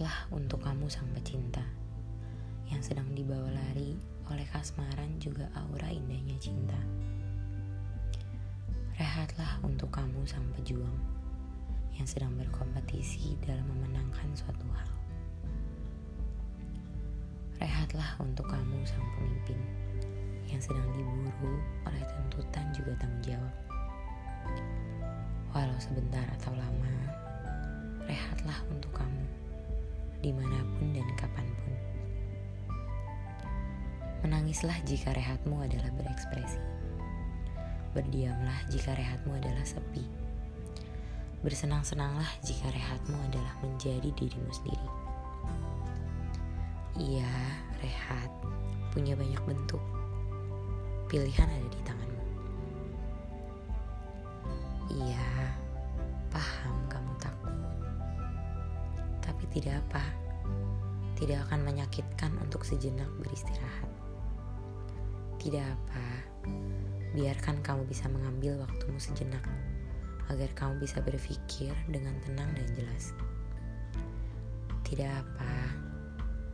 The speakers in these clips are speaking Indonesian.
Rehatlah untuk kamu sang pecinta yang sedang dibawa lari oleh kasmaran juga aura indahnya cinta. Rehatlah untuk kamu sang pejuang yang sedang berkompetisi dalam memenangkan suatu hal. Rehatlah untuk kamu sang pemimpin yang sedang diburu oleh tuntutan juga tanggung jawab. Walau sebentar di mana pun dan kapan pun. Menangislah jika rehatmu adalah berekspresi. Berdiamlah jika rehatmu adalah sepi. Bersenang-senanglah jika rehatmu adalah menjadi dirimu sendiri. Iya, rehat punya banyak bentuk. Pilihan ada di tanganmu. Iya, tidak apa, tidak akan menyakitkan untuk sejenak beristirahat. Tidak apa, biarkan kamu bisa mengambil waktumu sejenak agar kamu bisa berpikir dengan tenang dan jelas. Tidak apa,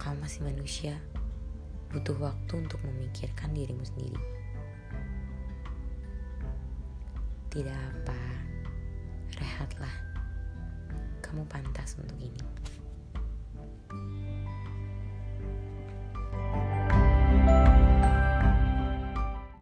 kamu masih manusia, butuh waktu untuk memikirkan dirimu sendiri. Tidak apa, rehatlah. Kamu pantas untuk ini.